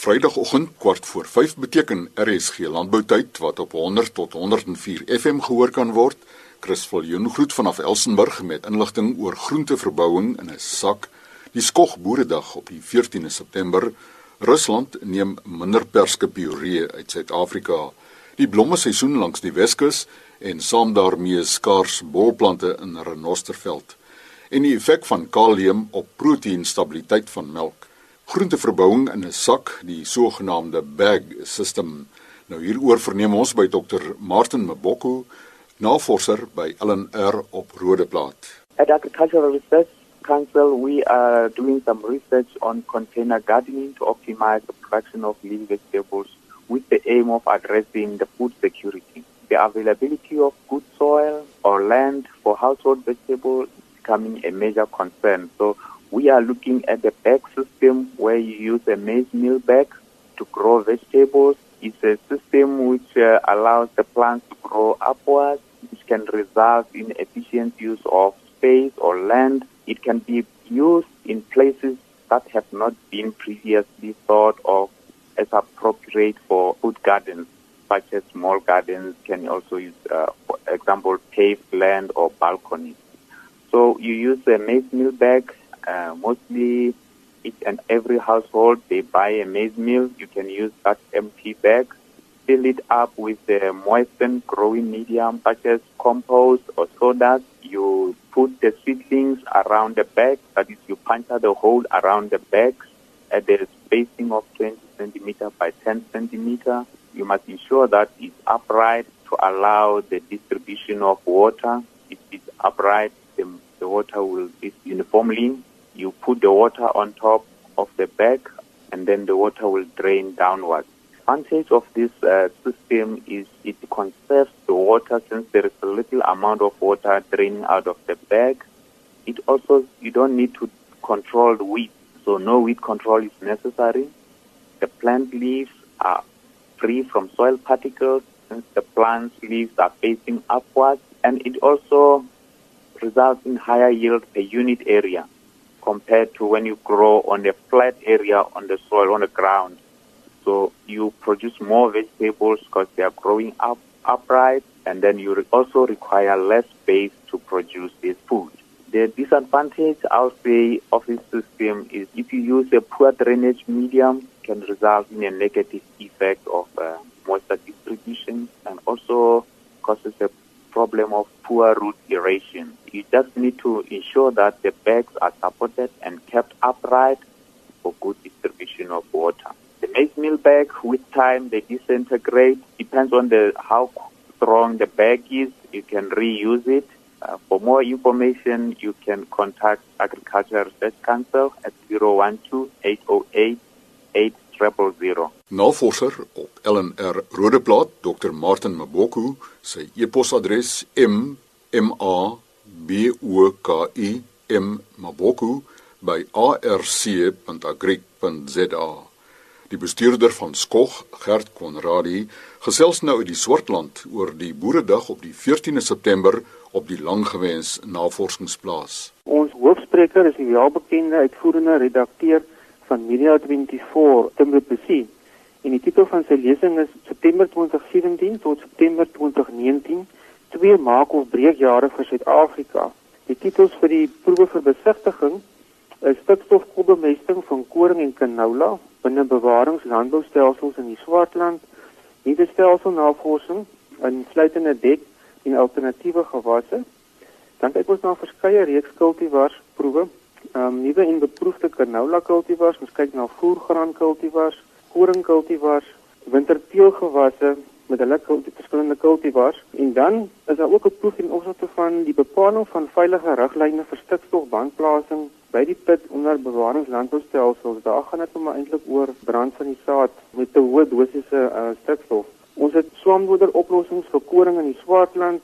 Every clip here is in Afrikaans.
Vrydagoggend kwart voor 5 beteken RSG Landboutyd wat op 100 tot 104 FM gehoor kan word. Chris Viljoen groet vanaf Elsenburg met inligting oor groenteverbouing in 'n sak. Die Skog Boeredag op die 14de September. Rusland neem minder perskepuree uit Suid-Afrika. Die blommeseisoen langs die Weskus en saam daarmee skaars bolplante in Renosterveld. En die effek van kalium op proteïenstabiliteit van melk groenteverbouing in 'n sak, die sogenaamde bag system. Nou hieroor verneem ons by Dr. Martin Maboko, navorser by LNR op Rodeplaat. At Agricultural Research Council, we are doing some research on container gardening to optimize the production of leafy vegetables with the aim of addressing the food security. The availability of good soil or land for household vegetables is becoming a major concern. So we are looking at the bag system where you use a maize meal bag to grow vegetables. It's a system which uh, allows the plants to grow upwards, which can result in efficient use of space or land. It can be used in places that have not been previously thought of as appropriate for food gardens, such as small gardens can also use, uh, for example, paved land or balconies. So you use a maize meal bag uh, mostly each and every household, they buy a maize meal. You can use that empty bag, fill it up with a moistened growing medium such as compost or sawdust. You put the seedlings around the bag, that is, you puncture the hole around the bag at the spacing of 20 centimeter by 10 centimeter. You must ensure that it's upright to allow the distribution of water. If it's upright, the, the water will be uniformly you put the water on top of the bag and then the water will drain downwards. Advantage of this uh, system is it conserves the water since there is a little amount of water draining out of the bag. It also you don't need to control the weed, so no weed control is necessary. The plant leaves are free from soil particles since the plant's leaves are facing upwards, and it also results in higher yield per unit area compared to when you grow on a flat area on the soil, on the ground. So you produce more vegetables because they are growing up upright, and then you also require less space to produce this food. The disadvantage, I'll say, of this system is if you use a poor drainage medium, can result in a negative effect of uh, moisture distribution and also causes a problem of poor root aeration. You just need to ensure that the bags are supported and kept upright for good distribution of water. The maize meal bag, with time, they disintegrate. Depends on the how strong the bag is. You can reuse it. Uh, for more information, you can contact Agriculture Research Council at 012 808 8000. Navorser LNR Rodeplaat, Dr. Martin Maboko, sy e-posadres m m a b o k i m maboko by arc.agric.za. Die bestuurder van Skog, Gert Konradi, gesels nou uit die Swartland oor die Boeredag op die 14de September op die langgewens navorsingsplaas. Ons hoofspreker is die welbekende uitvoerende redakteur van Media 24, Timbre Pessie. En die titel van sy lesing is September 2017 tot September 2019, twee maak of breekjare vir Suid-Afrika. Die titels vir die proewe vir besigtiging is stikstofkolbemesting van koring en canola binne bewaringslandboustelsels in die Swartland, nuwe stelselnavorsing in sluitende dek en alternatiewe gewasse. Dan kyk ons na verskeie reeks kultivars proewe, um, nuwe en beproefde canola kultivars, ons kyk na voergraan kultivars, koringkultivars, winterteelgewasse met hulle verskillende kultivars en dan is daar ook 'n proef in opsigte van die bepaling van veilige riglyne vir stikstofbandplasing by die put onder bewaringslandboustelsels. Daar gaan dit maar eintlik oor brand van die saad met te hoë dosisse uh, stikstof. Ons het swamdoder oplossings vir koring in die Swartland.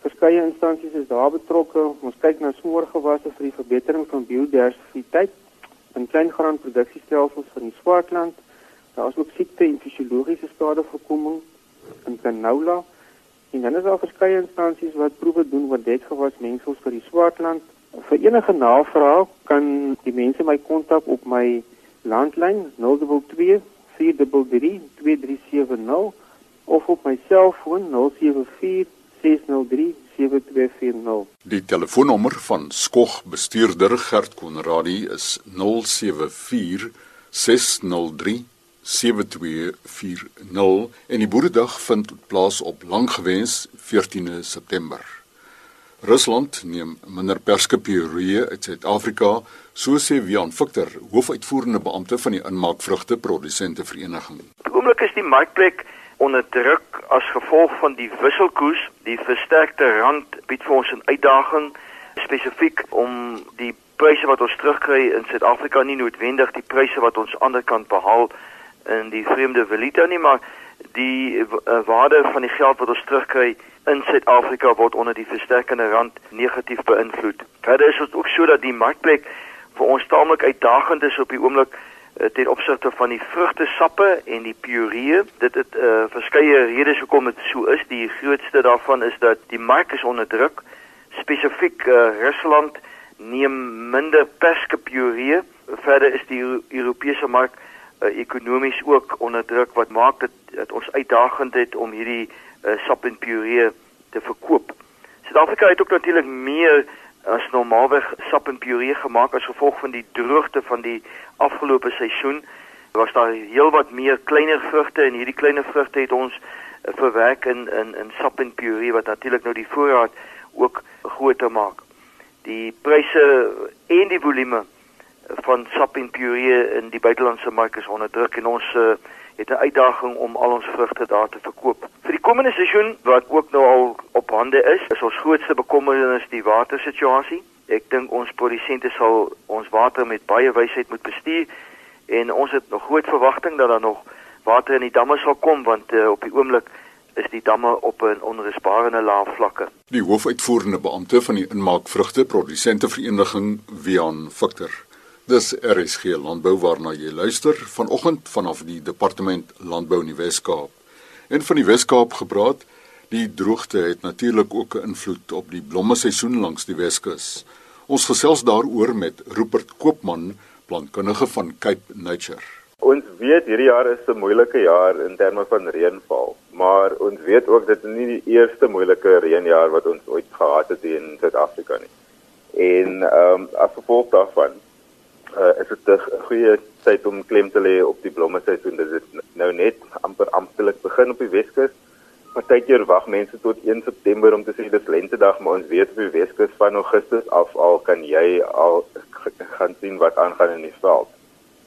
Verskeie instansies is daar betrokke. Ons kyk na smoorgewasse vir die verbetering van biodiversiteit in kleingraanproduksiestelsels van die Swartland. Daar is ook siekte en fisiologiese skadevoorkoming in canola en dan is daar verskeie instansies wat proewe doen oor dekgewasmengsels vir die Swartland. Vir enige navraag kan die mense my kontak op my landlyn 022 433 2370 of op my selfoon 074 603 7240. Die telefoonnommer van Skog bestuurder Gert Konradi is 074 603 7240 en die boeredag vind plaas op Langgewens 14 September. Rusland neem minder perskepierie uit Suid-Afrika, so sê Wian Victor, hoofuitvoerende beampte van die inmaakvrugte produsente vereniging. Die oomblik is die markplek onder druk as gevolg van die wisselkoers, die versterkte rand bied vir ons 'n uitdaging spesifiek om die pryse wat ons terugkry in Suid-Afrika nie noodwendig die pryse wat ons ander kant behaal in die vreemde valuta nie, maar die uh, waarde van die geld wat ons terugkry in Suid-Afrika word onder die versterkende rand negatief beïnvloed. Verder is dit ook so dat die markplek vir ons taamlik uitdagend is op die oomblik Eh, ten opsigte van die vrugtesappe en die puree. Dit het uh, verskeie redes hoekom dit so is. Die grootste daarvan is dat die mark is onder druk. Spesifiek uh, Rusland neem minder perskepuree. Verder is die Europese mark uh, ekonomies ook onder druk wat maak dit dat ons uitdagend het om hierdie uh, sap en puree te verkoop. Suid-Afrika het ook natuurlik meer as normaalweg sap en puree gemaak as gevolg van die droogte van die afgelope seisoen. Was daar heelwat meer kleiner vrugte en hierdie kleiner vrugte het ons uh, verwerk in in in sap en puree wat natuurlik nou die voorraad ook groter maak. Die pryse en die volume van sap en puree in die buitelandse mark is onder druk en ons uh, het 'n uitdaging om al ons vrugte daar te verkoop. Vir die komende seisoen wat ook nou al op hande is, is ons grootste bekommernis die watersituasie. Ek dink ons produsente sal ons water met baie wysheid moet bestuur en ons het nog groot verwagting dat daar nog water in die damme sal kom want uh, op die oomblik is die damme op 'n onrusbare lae vlakke. Die hoofuitvoerende beampte van die inmaakvrugte produsente vereniging Wian Victor Dis RSG Landbou waarna jy luister vanoggend vanaf die departement Landbou in die Wes-Kaap. En van die Wes-Kaap gepraat, die droogte het natuurlik ook 'n invloed op die blommeseisoen langs die Weskus. Ons gesels daaroor met Rupert Koopman, plantkundige van Cape Nature. Ons weet hierdie jaar is 'n moeilike jaar in terme van reënval, maar ons weet ook dit is nie die eerste moeilike reënjaar wat ons ooit gehad het in Suid-Afrika nie. En ehm um, as gevolg daarvan uh, is dit 'n goeie tyd om klem te lê op die blommeseisoen. Dit is nou net amper amptelik begin op die Weskus. Partykeer wag mense tot 1 September om te sê dis lentedag, maar ons weet op die Weskus van Augustus af al kan jy al gaan sien wat aangaan in die veld.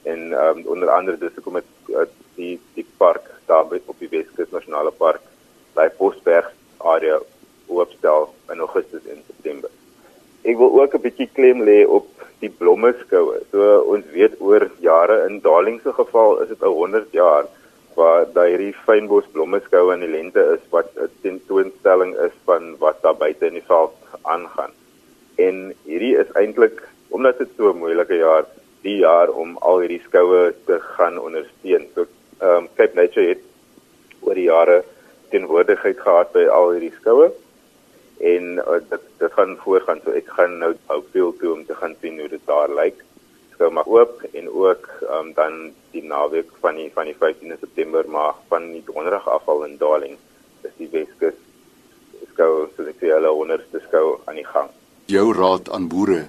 En um, onder andere dis hoekom dit uh, die die park daar op die Weskus Nasionale Park by Bosberg area oopstel in Augustus en September. Ek wil ook 'n bietjie klem lê op die blommeskoue. So ons weet oor jare in Darling se geval is dit 'n 100 jaar waar daai hierdie fynbos blommeskoue in die lente is wat 'n tentoonstelling is van wat daar buite in die veld aangaan. En hierdie is eintlik omdat dit so 'n moeilike jaar die jaar om al hierdie skoue te gaan ondersteun. So ehm um, Cape Nature het oor die jare teenwoordigheid gehad by al hierdie skoue en uh, dit dit gaan voortgaan so ek gaan nou hoopveel toe om te gaan sien hoe dit daar lyk. Skou maar oop en ook um, dan die naweek van die van die 15de September maar van die donderdag af al in Darling is die Weskus skou so ek sê hulle onderste skou aan die gang. Jou raad aan boere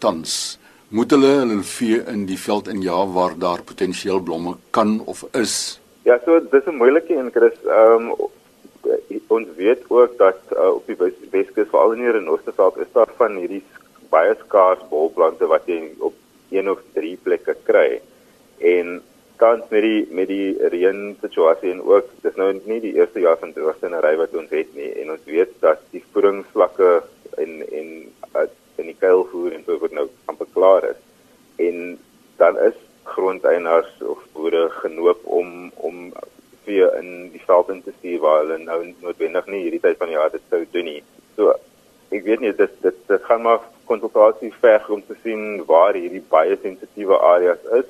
tans moet hulle hulle vee in die veld in ja waar daar potensieel blomme kan of is? Ja so dis 'n moeilike een Chris. Ehm um, ons weet ook dat uh, op die Weskus veral in die Renosterveld is daar van hierdie baie skaars bolplante wat jy op een of drie plekke kry. En tans met die met die reën situasie en ook dis nou nie die eerste jaar van droogtenery wat ons het nie en ons weet dat die voedingsvlakke en en uh, in die kuilvoer en so word nou amper klaar is. En dan is grondeienaars of boere genoop om vee in die veld in te stuur waar hulle nou noodwendig nie hierdie tyd van die jaar dit sou doen nie. So ek weet nie dit dit dit gaan maar konsultasie verg om te sien waar hierdie baie sensitiewe areas is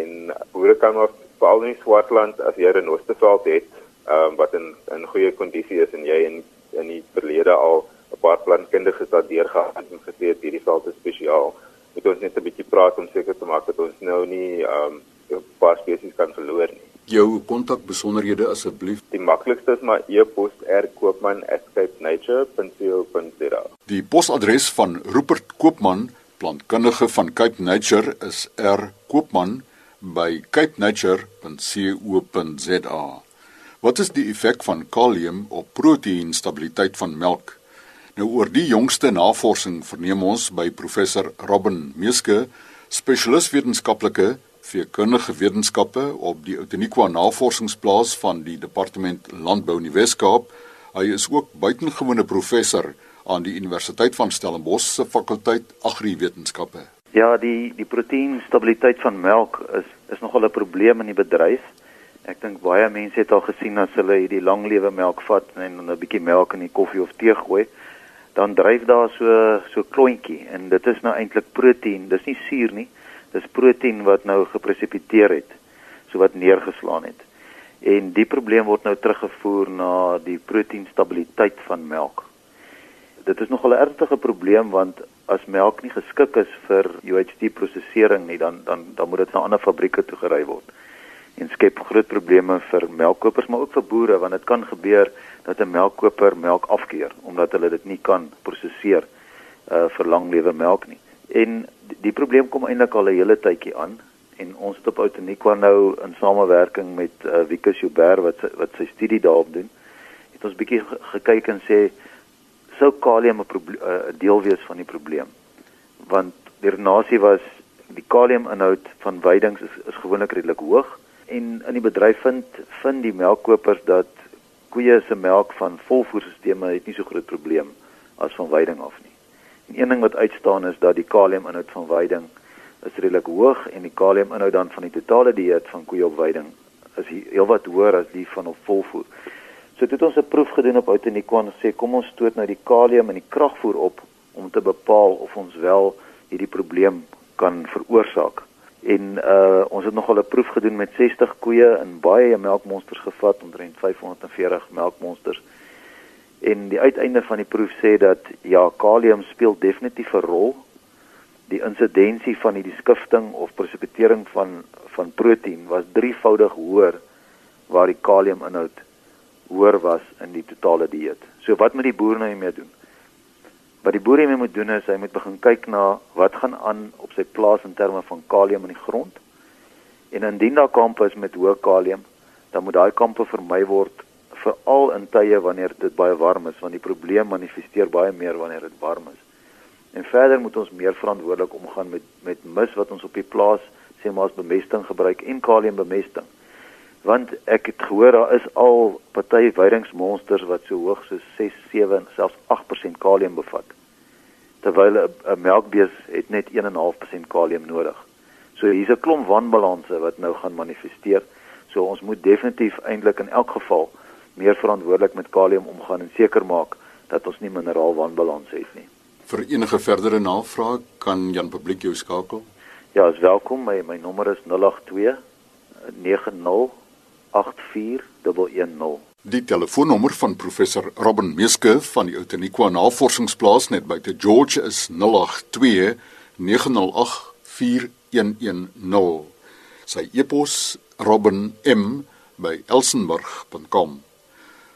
en boere kan maar veral in Swartland as jy 'n Oosterveld het um, wat in in goeie kondisie is en jy in in die verlede al 'n paar plantkundiges daar deurgegaan en gesê het hierdie veld is spesiaal. Moet ons net 'n bietjie praat om seker te maak dat ons nou nie um, 'n paar spesies kan verloor nie. Jou kontakbesonderhede asseblief? Die maklikste is maar e-pos rkoopman@capenature.co.za. Die posadres van Rupert Koopman, plantkundige van Cape Nature is rkoopman by capenature.co.za. Wat is die effek van kalium op proteïenstabiliteit van melk? Nou oor die jongste navorsing verneem ons by professor Robin Meeske, spesialis wetenskaplike veekundige wetenskappe op die Outeniqua Navorsingsplaas van die Departement Landbou in die Wes-Kaap. Hy is ook buitengewone professor aan die Universiteit van Stellenbosch se fakulteit Agriwetenskappe. Ja, die die proteïnstabiliteit van melk is is nogal 'n probleem in die bedryf. Ek dink baie mense het al gesien as hulle hierdie lang lewe melk vat en 'n bietjie melk in die koffie of tee gooi, dan dryf daar so so klontjie en dit is nou eintlik proteïen. Dis nie suur nie dis proteïen wat nou gepresipiteer het, so wat neergeslaan het. En die probleem word nou teruggevoer na die proteïnstabiliteit van melk. Dit is nogal 'n ernstige probleem want as melk nie geskik is vir UHT prosesering nie, dan dan dan moet dit na ander fabrieke toe gery word. En skep groot probleme vir melkkopers maar ook vir boere want dit kan gebeur dat 'n melkkoper melk afkeur omdat hulle dit nie kan prosesseer uh vir lang lewe melk nie. En die, die probleem kom eintlik al 'n hele tydjie aan en ons het op Outeniqua nou in samewerking met uh, Wikus Joubert wat wat sy studie daarop doen, het ons bietjie gekyk en sê sou kalium 'n uh, deel wees van die probleem. Want die redenasie was die kaliuminhoud van weidings is, is gewoonlik redelik hoog en in die bedryf vind vind die melkkopers dat koeie se melk van volvoerstelsels het nie so groot probleem as van weiding af nie. En een ding wat uitstaan is dat die kaliuminhoud van weiding is redelik hoog en die kaliuminhoud dan van die totale dieet van koeie op weiding is heelwat hoër as die van op volvoer. So dit ons 'n proef gedoen op Outeniqua en sê kom ons stoot nou die kalium in die kragvoer op om te bepaal of ons wel hierdie probleem kan veroorsaak. En uh ons het nogal 'n proef gedoen met 60 koeie in baie melkmonsters gevat, omtrent 540 melkmonsters En die uiteinde van die proef sê dat ja, kalium speel definitief 'n rol. Die insidensie van hierdie skifting of presipitering van van proteïen was drievoudig hoër waar die kaliuminhoud hoër was in die totale dieet. So wat moet die boer nou hiermee doen? Wat die boer hiermee moet doen is hy moet begin kyk na wat gaan aan op sy plaas in terme van kalium in die grond. En indien daar kampe is met hoë kalium, dan moet daai kampe vermy word veral in tye wanneer dit baie warm is want die probleem manifesteer baie meer wanneer dit warm is. En verder moet ons meer verantwoordelik omgaan met met mis wat ons op die plaas sê maar as bemesting gebruik en kaliumbemesting. Want ek het gehoor daar is al party weidingsmonsters wat so hoog so 6, 7, selfs 8% kalium bevat. Terwyl 'n melkbees het net 1.5% kalium nodig. So hier's 'n klomp wanbalanse wat nou gaan manifesteer. So ons moet definitief eintlik in elk geval meer verantwoordelik met kalium omgaan en seker maak dat ons nie mineraalwanbalans het nie. Vir enige verdere navrae kan Jan Publiek jou skakel. Ja, is welkom. My my nommer is 082 90 84110. Die telefoonnommer van professor Robin Meeske van die Outeniqua Navorsingsplaas net buite George is 082 908 4110. Sy e-pos robin.m@elsenburg.com.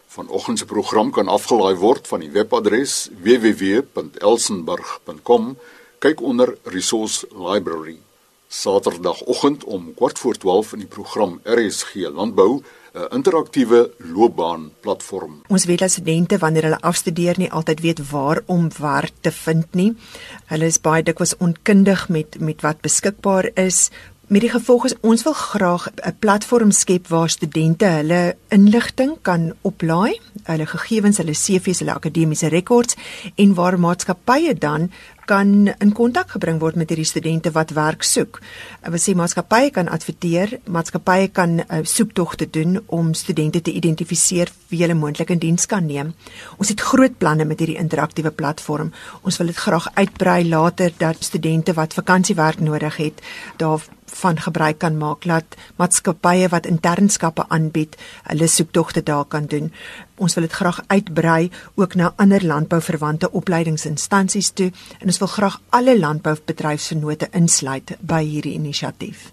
Vanoggend se program kan afgelaai word van die webadres www.elsenburg.com. Kyk onder Resource Library. Saterdagoggend om 12:15 in die program RSG Landbou 'n interaktiewe loopbaanplatform. Ons weet dat studente wanneer hulle afstudeer nie altyd weet waar om werk te vind nie. Hulle is baie dikwels onkundig met met wat beskikbaar is Met die gevolg is ons wil graag 'n platform skep waar studente hulle inligting kan oplaai, hulle gegevens, hulle CV's, hulle akademiese rekords en waar maatskappye dan kan in kontak gebring word met hierdie studente wat werk soek. Ons sê maatskappye kan adverteer, maatskappye kan uh, soektogte doen om studente te identifiseer wie hulle moontlik in diens kan neem. Ons het groot planne met hierdie interaktiewe platform. Ons wil dit graag uitbrei later dat studente wat vakansiewerk nodig het, daar van gebruik kan maak dat maatskappye wat internskappe aanbied, hulle soektogte daar kan doen. Ons wil dit graag uitbrei ook na ander landbouverwante opleidingsinstansies toe en ons wil graag alle landboubedryfsvennote insluit by hierdie inisiatief.